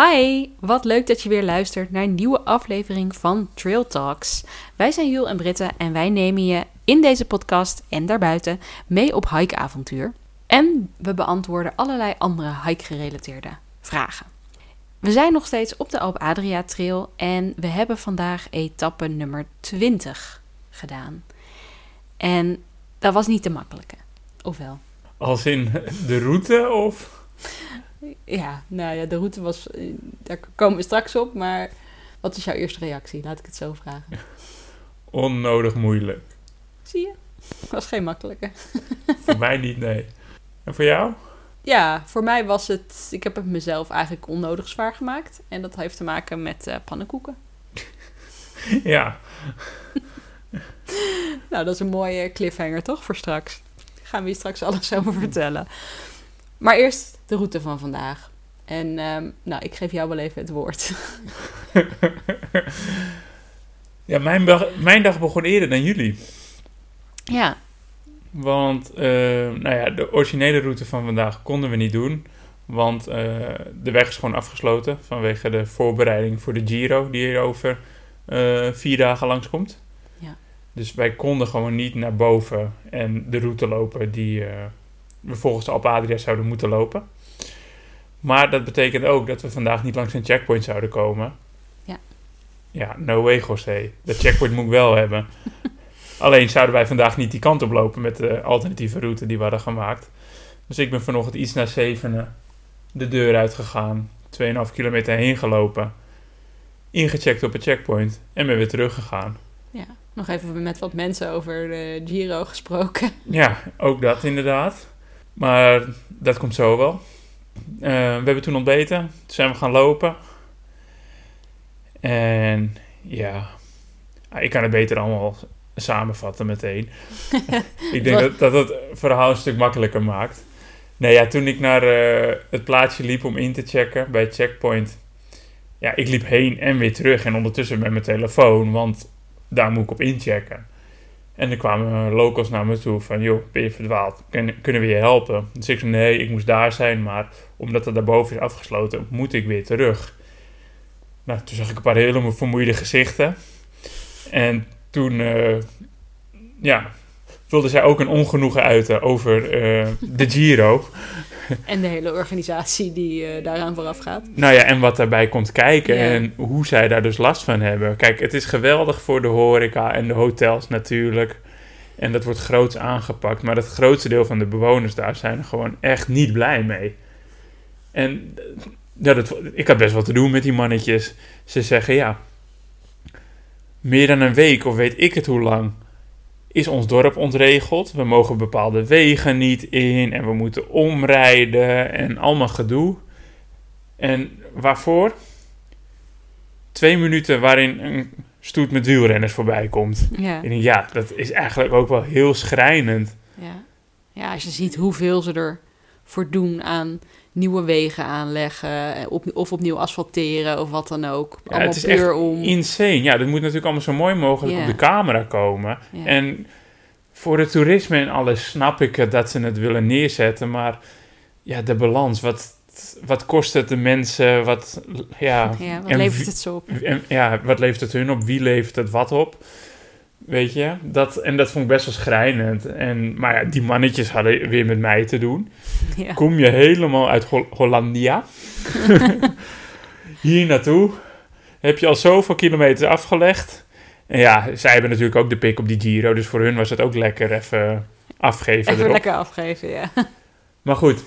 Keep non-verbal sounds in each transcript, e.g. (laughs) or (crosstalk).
Hi, wat leuk dat je weer luistert naar een nieuwe aflevering van Trail Talks. Wij zijn Jul en Britte en wij nemen je in deze podcast en daarbuiten mee op hikeavontuur. En we beantwoorden allerlei andere hike-gerelateerde vragen. We zijn nog steeds op de Alp Adria Trail en we hebben vandaag etappe nummer 20 gedaan. En dat was niet te makkelijke, of wel? Als in de route of... Ja, nou ja, de route was. eh, Daar komen we straks op, maar wat is jouw eerste reactie? Laat ik het zo vragen. (laughs) Onnodig moeilijk. Zie je? Was geen makkelijke. (laughs) Voor mij niet, nee. En voor jou? Ja, voor mij was het. Ik heb het mezelf eigenlijk onnodig zwaar gemaakt. En dat heeft te maken met eh, pannenkoeken. (laughs) Ja. Nou, dat is een mooie cliffhanger toch voor straks? Gaan we hier straks alles over vertellen. Maar eerst de route van vandaag. En ehm, nou, ik geef jou wel even het woord. (laughs) Ja, mijn, dag- mijn dag begon eerder dan jullie. Ja, Want, eh, nou ja, de originele route van vandaag konden we niet doen. Want eh, de weg is gewoon afgesloten vanwege de voorbereiding voor de Giro die hier over eh, vier dagen langskomt. Ja. Dus wij konden gewoon niet naar boven en de route lopen die eh, we volgens de Alp Adria zouden moeten lopen. Maar dat betekent ook dat we vandaag niet langs een checkpoint zouden komen. Ja. Ja, no way, José. Dat checkpoint moet ik wel hebben. (laughs) Alleen zouden wij vandaag niet die kant op lopen met de alternatieve route die we hadden gemaakt. Dus ik ben vanochtend iets na zevenen de deur uitgegaan. 2,5 kilometer heen gelopen. Ingecheckt op een checkpoint. En ben weer teruggegaan. ja. Nog even met wat mensen over de Giro gesproken. Ja, ook dat inderdaad. Maar dat komt zo wel. Eh, we hebben toen ontbeten. Toen zijn we gaan lopen. En ja, ah, ik kan het beter allemaal samenvatten meteen. (laughs) ik denk dat, dat het verhaal een stuk makkelijker maakt. Nee, ja, toen ik naar eh, het plaatsje liep om in te checken bij Checkpoint. Ja, ik liep heen en weer terug. En ondertussen met mijn telefoon, want daar moet ik op inchecken. En er kwamen locals naar me toe van, joh, ben je verdwaald? Kun- kunnen we je helpen? Dus ik zei, nee, ik moest daar zijn, maar omdat het daarboven is afgesloten, moet ik weer terug. Nou, toen zag ik een paar hele vermoeide gezichten. En toen, eh, ja, vulde zij ook een ongenoegen uiten over eh, de Giro. (laughs) En de hele organisatie die eh, daaraan vooraf gaat. Nou ja, en wat daarbij komt kijken en hoe zij daar dus last van hebben. Kijk, het is geweldig voor de horeca en de hotels natuurlijk. En dat wordt groots aangepakt. Maar het grootste deel van de bewoners daar zijn er gewoon echt niet blij mee. En eh, ja, dat, ik had best wat te doen met die mannetjes. Ze zeggen ja, meer dan een week of weet ik het hoe lang is ons dorp ontregeld. We mogen bepaalde wegen niet in en we moeten omrijden en allemaal gedoe. En waarvoor? Twee minuten waarin een stoet met wielrenners voorbij komt. Ja. Ik denk, ja, dat is eigenlijk ook wel heel schrijnend. Ja. ja, als je ziet hoeveel ze ervoor doen aan nieuwe wegen aanleggen, eh, op, of opnieuw asfalteren of wat dan ook. Ja, Allemaal het is echt om. insane. Ja, dat moet natuurlijk allemaal zo mooi mogelijk op de camera komen. En voor het toerisme en alles snap ik het dat ze het willen neerzetten. Maar ja, de balans, wat, wat kost het de mensen? Wat, ja, ja, wat levert het zo op? En, ja, wat levert het hun op? Wie levert het wat op? Weet je? Dat, en dat vond ik best wel schrijnend. En, maar ja, die mannetjes hadden weer met mij te doen. (laughs) Ja. Kom je helemaal uit Hol- Hollandia. (laughs) Hier naartoe. Heb je al zoveel kilometers afgelegd. En ja, zij hebben natuurlijk ook de pik op die Giro. Dus voor hun was het ook lekker even afgeven Even erop. lekker afgeven, ja. (laughs) Maar goed,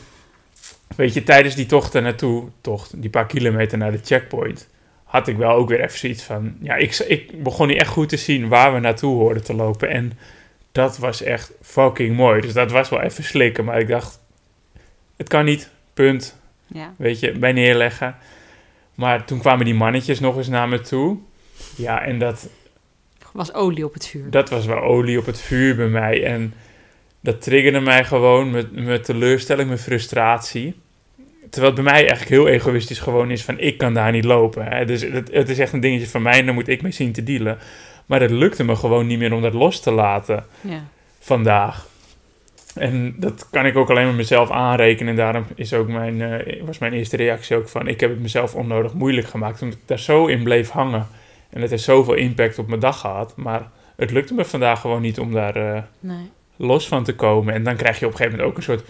weet je, tijdens die tocht naartoe, tocht, die paar kilometer naar de checkpoint, had ik wel ook weer even zoiets van, ja, ik, ik begon niet echt goed te zien waar we naartoe hoorden te lopen. En dat was echt fucking mooi. Dus dat was wel even slikken, maar ik dacht, het kan niet, punt, ja. weet je, bij neerleggen. Maar toen kwamen die mannetjes nog eens naar me toe. Ja, en dat, Was olie op het vuur. dat was wel olie op het vuur bij mij. En dat triggerde mij gewoon met, met teleurstelling, met frustratie. Terwijl het bij mij eigenlijk heel egoïstisch gewoon is van ik kan daar niet lopen. Hè. Dus het, het is echt een dingetje van mij en daar moet ik mee zien te dealen. Maar het lukte me gewoon niet meer om dat los te laten Ja. vandaag. En dat kan ik ook alleen maar mezelf aanrekenen. En daarom is ook mijn, eh, was mijn eerste reactie ook van... ik heb het mezelf onnodig moeilijk gemaakt... omdat ik daar zo in bleef hangen. En het heeft zoveel impact op mijn dag gehad. Maar het lukte me vandaag gewoon niet om daar eh, Nee. los van te komen. En dan krijg je op een gegeven moment ook een soort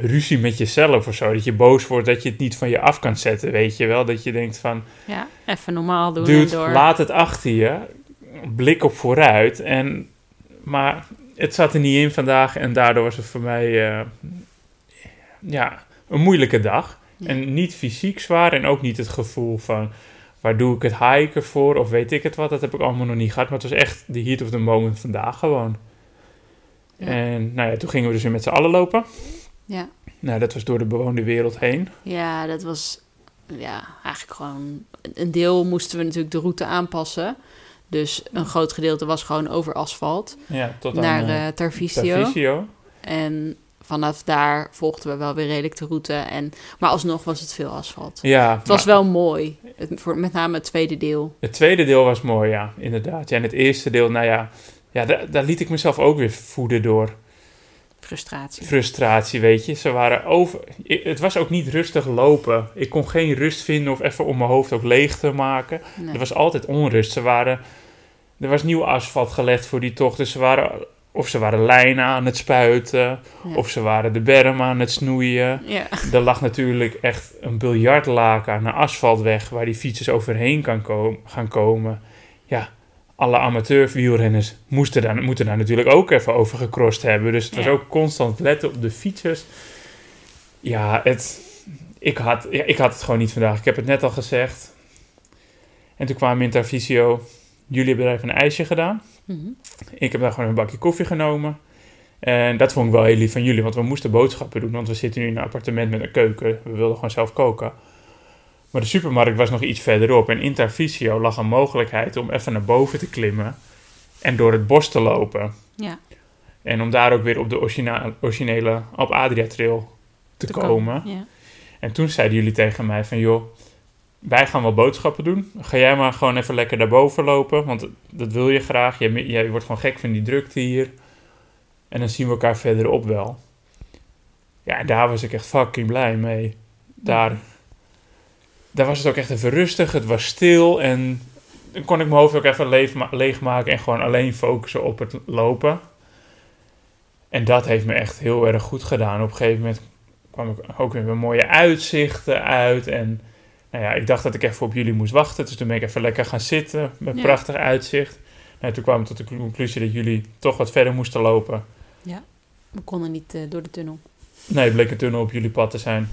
ruzie met jezelf of zo. Dat je boos wordt dat je het niet van je af kan zetten, weet je wel. Dat je denkt van, Ja, even normaal doen en dude, door. laat het achter je. Blik op vooruit. En, maar het zat er niet in vandaag en daardoor was het voor mij eh, ja, een moeilijke dag. Ja. En niet fysiek zwaar en ook niet het gevoel van... waar doe ik het hiken voor of weet ik het wat. Dat heb ik allemaal nog niet gehad. Maar het was echt de heat of the moment vandaag gewoon. Ja. En nou ja, toen gingen we dus weer met z'n allen lopen. Ja. Nou, dat was door de bewoonde wereld heen. Ja, dat was ja, eigenlijk gewoon... Een deel moesten we natuurlijk de route aanpassen. Dus een groot gedeelte was gewoon over asfalt Ja, tot naar aan eh, Tarvisio. Tarvisio. En vanaf daar volgden we wel weer redelijk de route. En, maar alsnog was het veel asfalt. Ja, Het was maar wel mooi. Het, voor, met name het tweede deel. het tweede deel was mooi, ja, inderdaad. Ja, en het eerste deel, nou ja, ja daar, daar liet ik mezelf ook weer voeden door Frustratie. frustratie, weet je. Ze waren over... Het was ook niet rustig lopen. Ik kon geen rust vinden of even om mijn hoofd ook leeg te maken. Nee. Er was altijd onrust. Ze waren, er was nieuw asfalt gelegd voor die tocht. Dus ze waren, of ze waren lijnen aan het spuiten. Ja. Of ze waren de berm aan het snoeien. Ja. Er lag natuurlijk echt een biljartlaken aan een asfaltweg... waar die fietsers overheen kan komen, gaan komen. Ja, alle amateurwielrenners moesten daar, moeten daar natuurlijk ook even over gecrossed hebben. Dus het was Ja. ook constant letten op de fietsers. Ja, het, ik, had, ja, ik had het gewoon niet vandaag. Ik heb het net al gezegd. En toen kwamen we in Tarvisio. Jullie hebben daar even een ijsje gedaan. Mhm. Ik heb daar gewoon een bakje koffie genomen. En dat vond ik wel heel lief van jullie, want we moesten boodschappen doen. Want we zitten nu in een appartement met een keuken. We wilden gewoon zelf koken. Maar de supermarkt was nog iets verderop. En in Tarvisio lag een mogelijkheid om even naar boven te klimmen. En door het bos te lopen. Ja. En om daar ook weer op de originele Alp Adria Trail te, Te komen. Ja. En toen zeiden jullie tegen mij van... joh, wij gaan wel boodschappen doen. Ga jij maar gewoon even lekker daarboven lopen. Want dat wil je graag. Jij, jij wordt gewoon gek van die drukte hier. En dan zien we elkaar verderop wel. Ja, en daar was ik echt fucking blij mee. Daar, daar was het ook echt even rustig. Het was stil. En dan kon ik mijn hoofd ook even leeg- leegmaken. En gewoon alleen focussen op het lopen. En dat heeft me echt heel erg goed gedaan. Op een gegeven moment kwam ik ook weer mooie uitzichten uit. En nou ja, ik dacht dat ik even op jullie moest wachten. Dus toen ben ik even lekker gaan zitten met Ja. prachtig uitzicht. Nou, toen kwam ik tot de conclusie dat jullie toch wat verder moesten lopen. We konden niet eh, door de tunnel. Nee, het bleek een tunnel op jullie pad te zijn.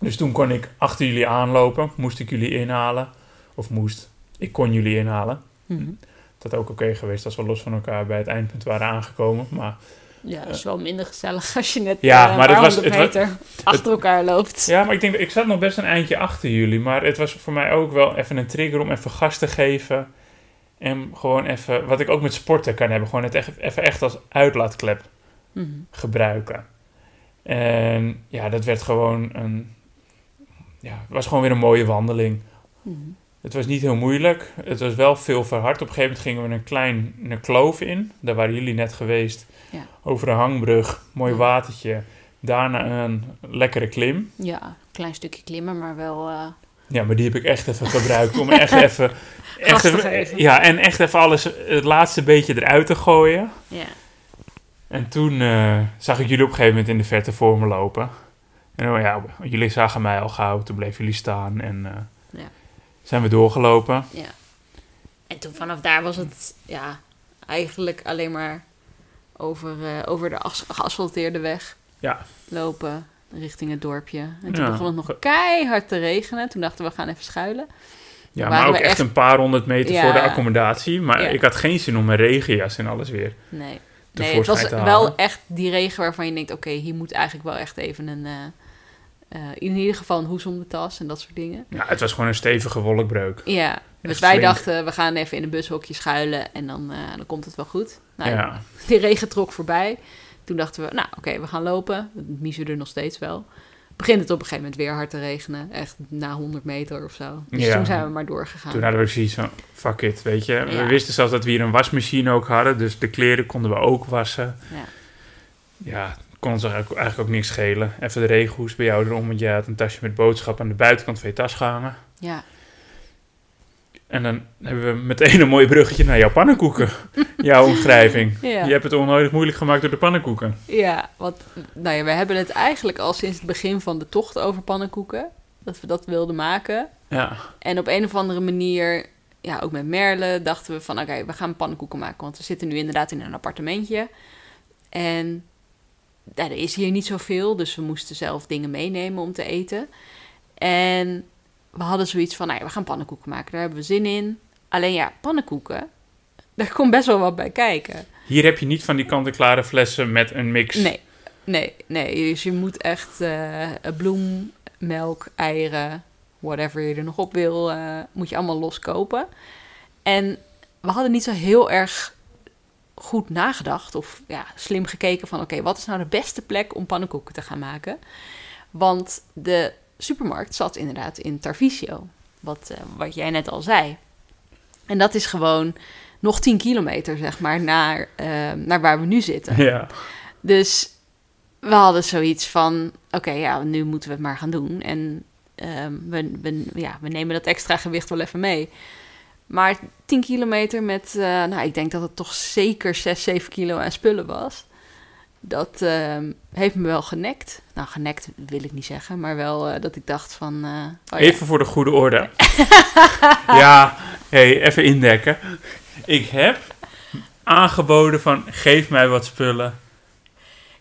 Dus toen kon ik achter jullie aanlopen. Moest ik jullie inhalen. Of moest. Ik kon jullie inhalen. Mhm. Dat ook oké geweest als we los van elkaar bij het eindpunt waren aangekomen. Maar Ja, dat is wel minder gezellig (laughs) als je net Ja, een maar het was- het meter achter elkaar loopt. Ja, maar ik denk, ik zat nog best een eindje achter jullie. Maar het was voor mij ook wel even een trigger om even gas te geven. En gewoon even, wat ik ook met sporten kan hebben, gewoon het echt, even echt als uitlaatklep Mhm. gebruiken. En ja, dat werd gewoon een, ja, het was gewoon weer een mooie wandeling. Mhm. Het was niet heel moeilijk. Het was wel veel verhard. Op een gegeven moment gingen we een kleine kloof in. Daar waren jullie net geweest. Ja. Over een hangbrug. Mooi Ja. watertje. Daarna een lekkere klim. Ja, een klein stukje klimmen, maar wel... eh, Ja, maar die heb ik echt even gebruikt om echt (laughs) even... Echt even ja, en echt even alles, het laatste beetje eruit te gooien. ja. En toen eh, zag ik jullie op een gegeven moment in de verte voor me lopen. En oh ja, jullie zagen mij al gauw. Toen bleven jullie staan en eh, Ja. zijn we doorgelopen. Ja. En toen vanaf daar was het ja, eigenlijk alleen maar over, eh, over de as- geasfalteerde weg Ja. lopen richting het dorpje. En toen Ja. begon het nog keihard te regenen. Toen dachten we, we gaan even schuilen. Ja, maar ook echt echt- een paar honderd meter Ja. voor de accommodatie. Maar Ja. ik had geen zin om mijn regenjas en alles weer Nee, nee het was wel echt die regen waarvan je denkt... oké, hier moet eigenlijk wel echt even een... eh, eh, in ieder geval een hoes om de tas en dat soort dingen. Ja, het was gewoon een stevige wolkbreuk. Ja, dus wij flink. dachten, we gaan even in een bushokje schuilen en dan, eh, dan komt het wel goed. Nou, ja. (laughs) Die regen trok voorbij. Toen dachten we, nou oké, we gaan lopen. Het miezerde nog steeds wel. Begint het op een gegeven moment weer hard te regenen. Echt na 100 meter of zo. Dus Ja. toen zijn we maar doorgegaan. Toen hadden we zoiets van, fuck it, weet je. We wisten zelfs dat we hier een wasmachine ook hadden. Dus de kleren konden we ook wassen. Ja. Ja, kon ons eigenlijk, ook niks schelen. Even de regenhoes bij jou erom, want je had een tasje met boodschappen aan de buitenkant van je tas gehangen. Ja. En dan hebben we meteen een mooi bruggetje naar jouw pannenkoeken. (laughs) jouw omschrijving. Ja. Je hebt het onnodig moeilijk gemaakt door de pannenkoeken. Ja, want nou ja, we hebben het eigenlijk al sinds het begin van de tocht over pannenkoeken. Dat we dat wilden maken. Ja, En op een of andere manier, ja, ook met Merle, dachten we van oké, we gaan pannenkoeken maken. Want we zitten nu inderdaad in een appartementje. En er is hier niet zoveel, dus we moesten zelf dingen meenemen om te eten. En we hadden zoiets van, nou ja, we gaan pannenkoeken maken. Daar hebben we zin in. Alleen ja, pannenkoeken, (laughs) daar komt best wel wat bij kijken. hier heb je niet van die kant-en-klare flessen met een mix. Nee, nee, nee. Dus je moet echt eh, bloem, melk, eieren, whatever je er nog op wil, eh, moet je allemaal los kopen. En we hadden niet zo heel erg goed nagedacht of ja, slim gekeken van oké, wat is nou de beste plek om pannenkoeken te gaan maken? Want de supermarkt zat inderdaad in Tarvisio, wat, eh, wat jij net al zei. En dat is gewoon nog 10 kilometer, zeg maar, naar, eh, naar waar we nu zitten. Ja, Dus we hadden zoiets van: oké, ja, nu moeten we het maar gaan doen. En ehm, we, we, ja, we nemen dat extra gewicht wel even mee. Maar 10 kilometer met, eh, nou, ik denk dat het toch zeker 6, 7 kilo aan spullen was. Dat ehm, heeft me wel genekt. Nou, genekt wil ik niet zeggen, maar wel eh, dat ik dacht van. eh, oh ja. even voor de goede orde. (laughs) ja, hey, even indekken. Ik heb aangeboden van geef mij wat spullen.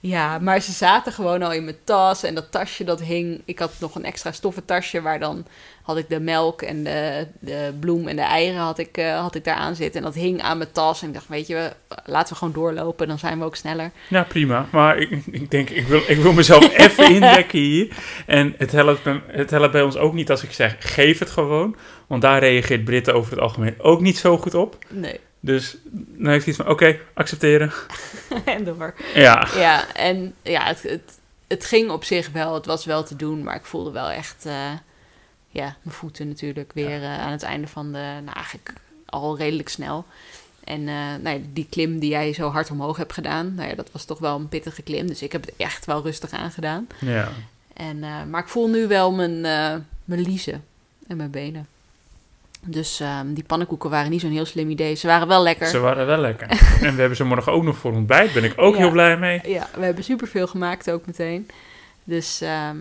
Ja, maar ze zaten gewoon al in mijn tas en dat tasje dat hing. Ik had nog een extra stoffen tasje waar dan had ik de melk en de, de bloem en de eieren had ik, eh, had ik daar aan zitten. En dat hing aan mijn tas. En ik dacht, weet je, laten we gewoon doorlopen, dan zijn we ook sneller. Ja, prima. Maar ik, ik denk, ik wil, ik wil mezelf (laughs) even indekken hier. En het helpt, het helpt bij ons ook niet als ik zeg, geef het gewoon. Want daar reageert Britten over het algemeen ook niet zo goed op. Nee, Dus dan heb ik iets van, oké, accepteren. (laughs) en door. Ja, Ja, en ja, het, het, het ging op zich wel. Het was wel te doen, maar ik voelde wel echt, eh, ja, mijn voeten natuurlijk weer eh, aan het einde van de, nou eigenlijk al redelijk snel. En eh, nou ja, die klim die jij zo hard omhoog hebt gedaan, nou ja, dat was toch wel een pittige klim. Dus ik heb het echt wel rustig aangedaan. ja. En, maar ik voel nu wel mijn, mijn liezen en mijn benen. Dus ehm, die pannenkoeken waren niet zo'n heel slim idee. Ze waren wel lekker. Ze waren wel lekker. (laughs) en we hebben ze morgen ook nog voor ontbijt. Ben ik ook Ja. heel blij mee. Ja, we hebben superveel gemaakt ook meteen. Dus ehm,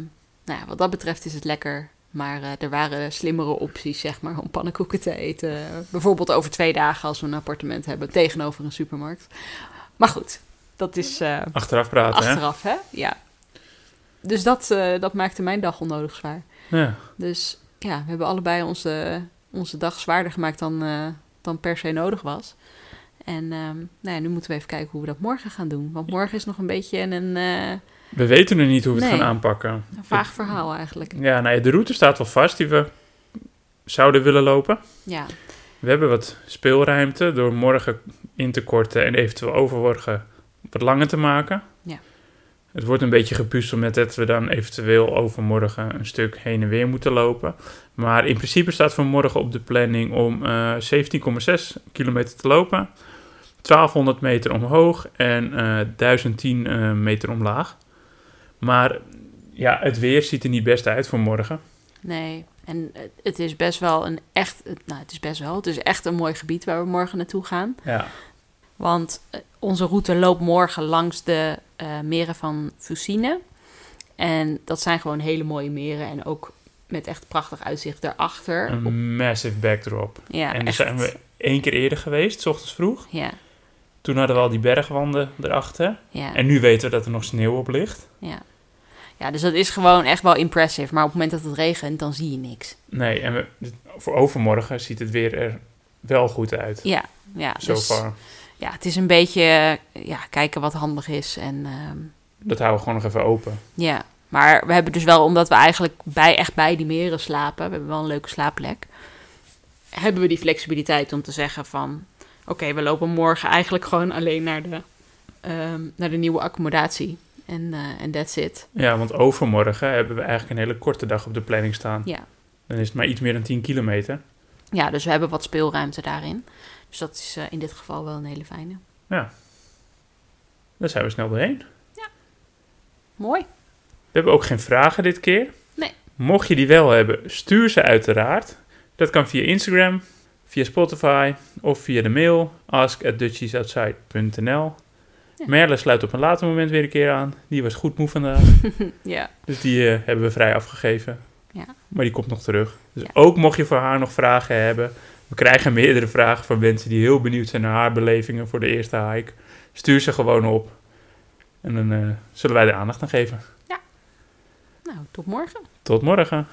nou ja, wat dat betreft is het lekker. Maar eh, er waren slimmere opties, zeg maar, om pannenkoeken te eten. Bijvoorbeeld over twee dagen als we een appartement hebben tegenover een supermarkt. Maar goed, dat is eh, Achteraf praten, achteraf, hè? Ja. Dus dat, eh, dat maakte mijn dag onnodig zwaar. Ja. Dus ja, we hebben allebei onze, onze dag zwaarder gemaakt dan, eh, dan per se nodig was. En ehm, nou ja, nu moeten we even kijken hoe we dat morgen gaan doen. Want morgen is nog een beetje een, eh, We weten nu niet hoe we het gaan aanpakken. een vaag verhaal eigenlijk. Ja, nou ja, de route staat wel vast die we zouden willen lopen. Ja, We hebben wat speelruimte door morgen in te korten en eventueel overmorgen wat langer te maken. Het wordt een beetje gepuzzeld met dat we dan eventueel overmorgen een stuk heen en weer moeten lopen. Maar in principe staat voor morgen op de planning om eh 17,6 kilometer te lopen. 1200 meter omhoog en eh 1010 eh, meter omlaag. Maar ja, het weer ziet er niet best uit voor morgen. nee. En het- is best wel een echt, nou het is best wel, het is echt een mooi gebied waar we morgen naartoe gaan. Ja, Want eh, onze route loopt morgen langs de eh, meren van Fusine. En dat zijn gewoon hele mooie meren en ook met echt prachtig uitzicht daarachter. Op- een massive backdrop. ja, en daar zijn we één keer eerder geweest, s ochtends vroeg. Ja, Toen hadden we al die bergwanden erachter. ja. En nu weten we dat er nog sneeuw op ligt. Ja. ja, dus dat is gewoon echt wel impressive. Maar op het moment dat het regent, dan zie je niks. Nee, en we, voor overmorgen ziet het weer er wel goed uit. Ja, ja, So dus, far. Ja het is een beetje eh, ja, kijken wat handig is. En ehm, Dat houden we gewoon nog even open. ja, maar we hebben dus wel, omdat we eigenlijk bij, echt bij die meren slapen, we hebben wel een leuke slaapplek, hebben we die flexibiliteit om te zeggen van, oké, we lopen morgen eigenlijk gewoon alleen naar de, ehm, naar de nieuwe accommodatie. En eh, en that's it. Ja, want overmorgen hebben we eigenlijk een hele korte dag op de planning staan. Ja. Dan is het maar iets meer dan 10 kilometer. Ja, dus we hebben wat speelruimte daarin. Dus dat is eh, in dit geval wel een hele fijne. Daar zijn we snel doorheen. Mooi. We hebben ook geen vragen dit keer. Nee. Mocht je die wel hebben, stuur ze uiteraard. Dat kan via Instagram, via Spotify of via de mail ask@dutchiesoutside.nl. Ja. Merle sluit op een later moment weer een keer aan. Die was goed moe vandaag. (laughs) Ja. Dus die eh, hebben we vrij afgegeven. Ja. Maar die komt nog terug. Dus Ja. ook mocht je voor haar nog vragen hebben. We krijgen meerdere vragen van mensen die heel benieuwd zijn naar haar belevingen voor de eerste hike. Stuur ze gewoon op. En dan eh, zullen wij er aandacht aan geven. Nou, tot morgen. Tot morgen.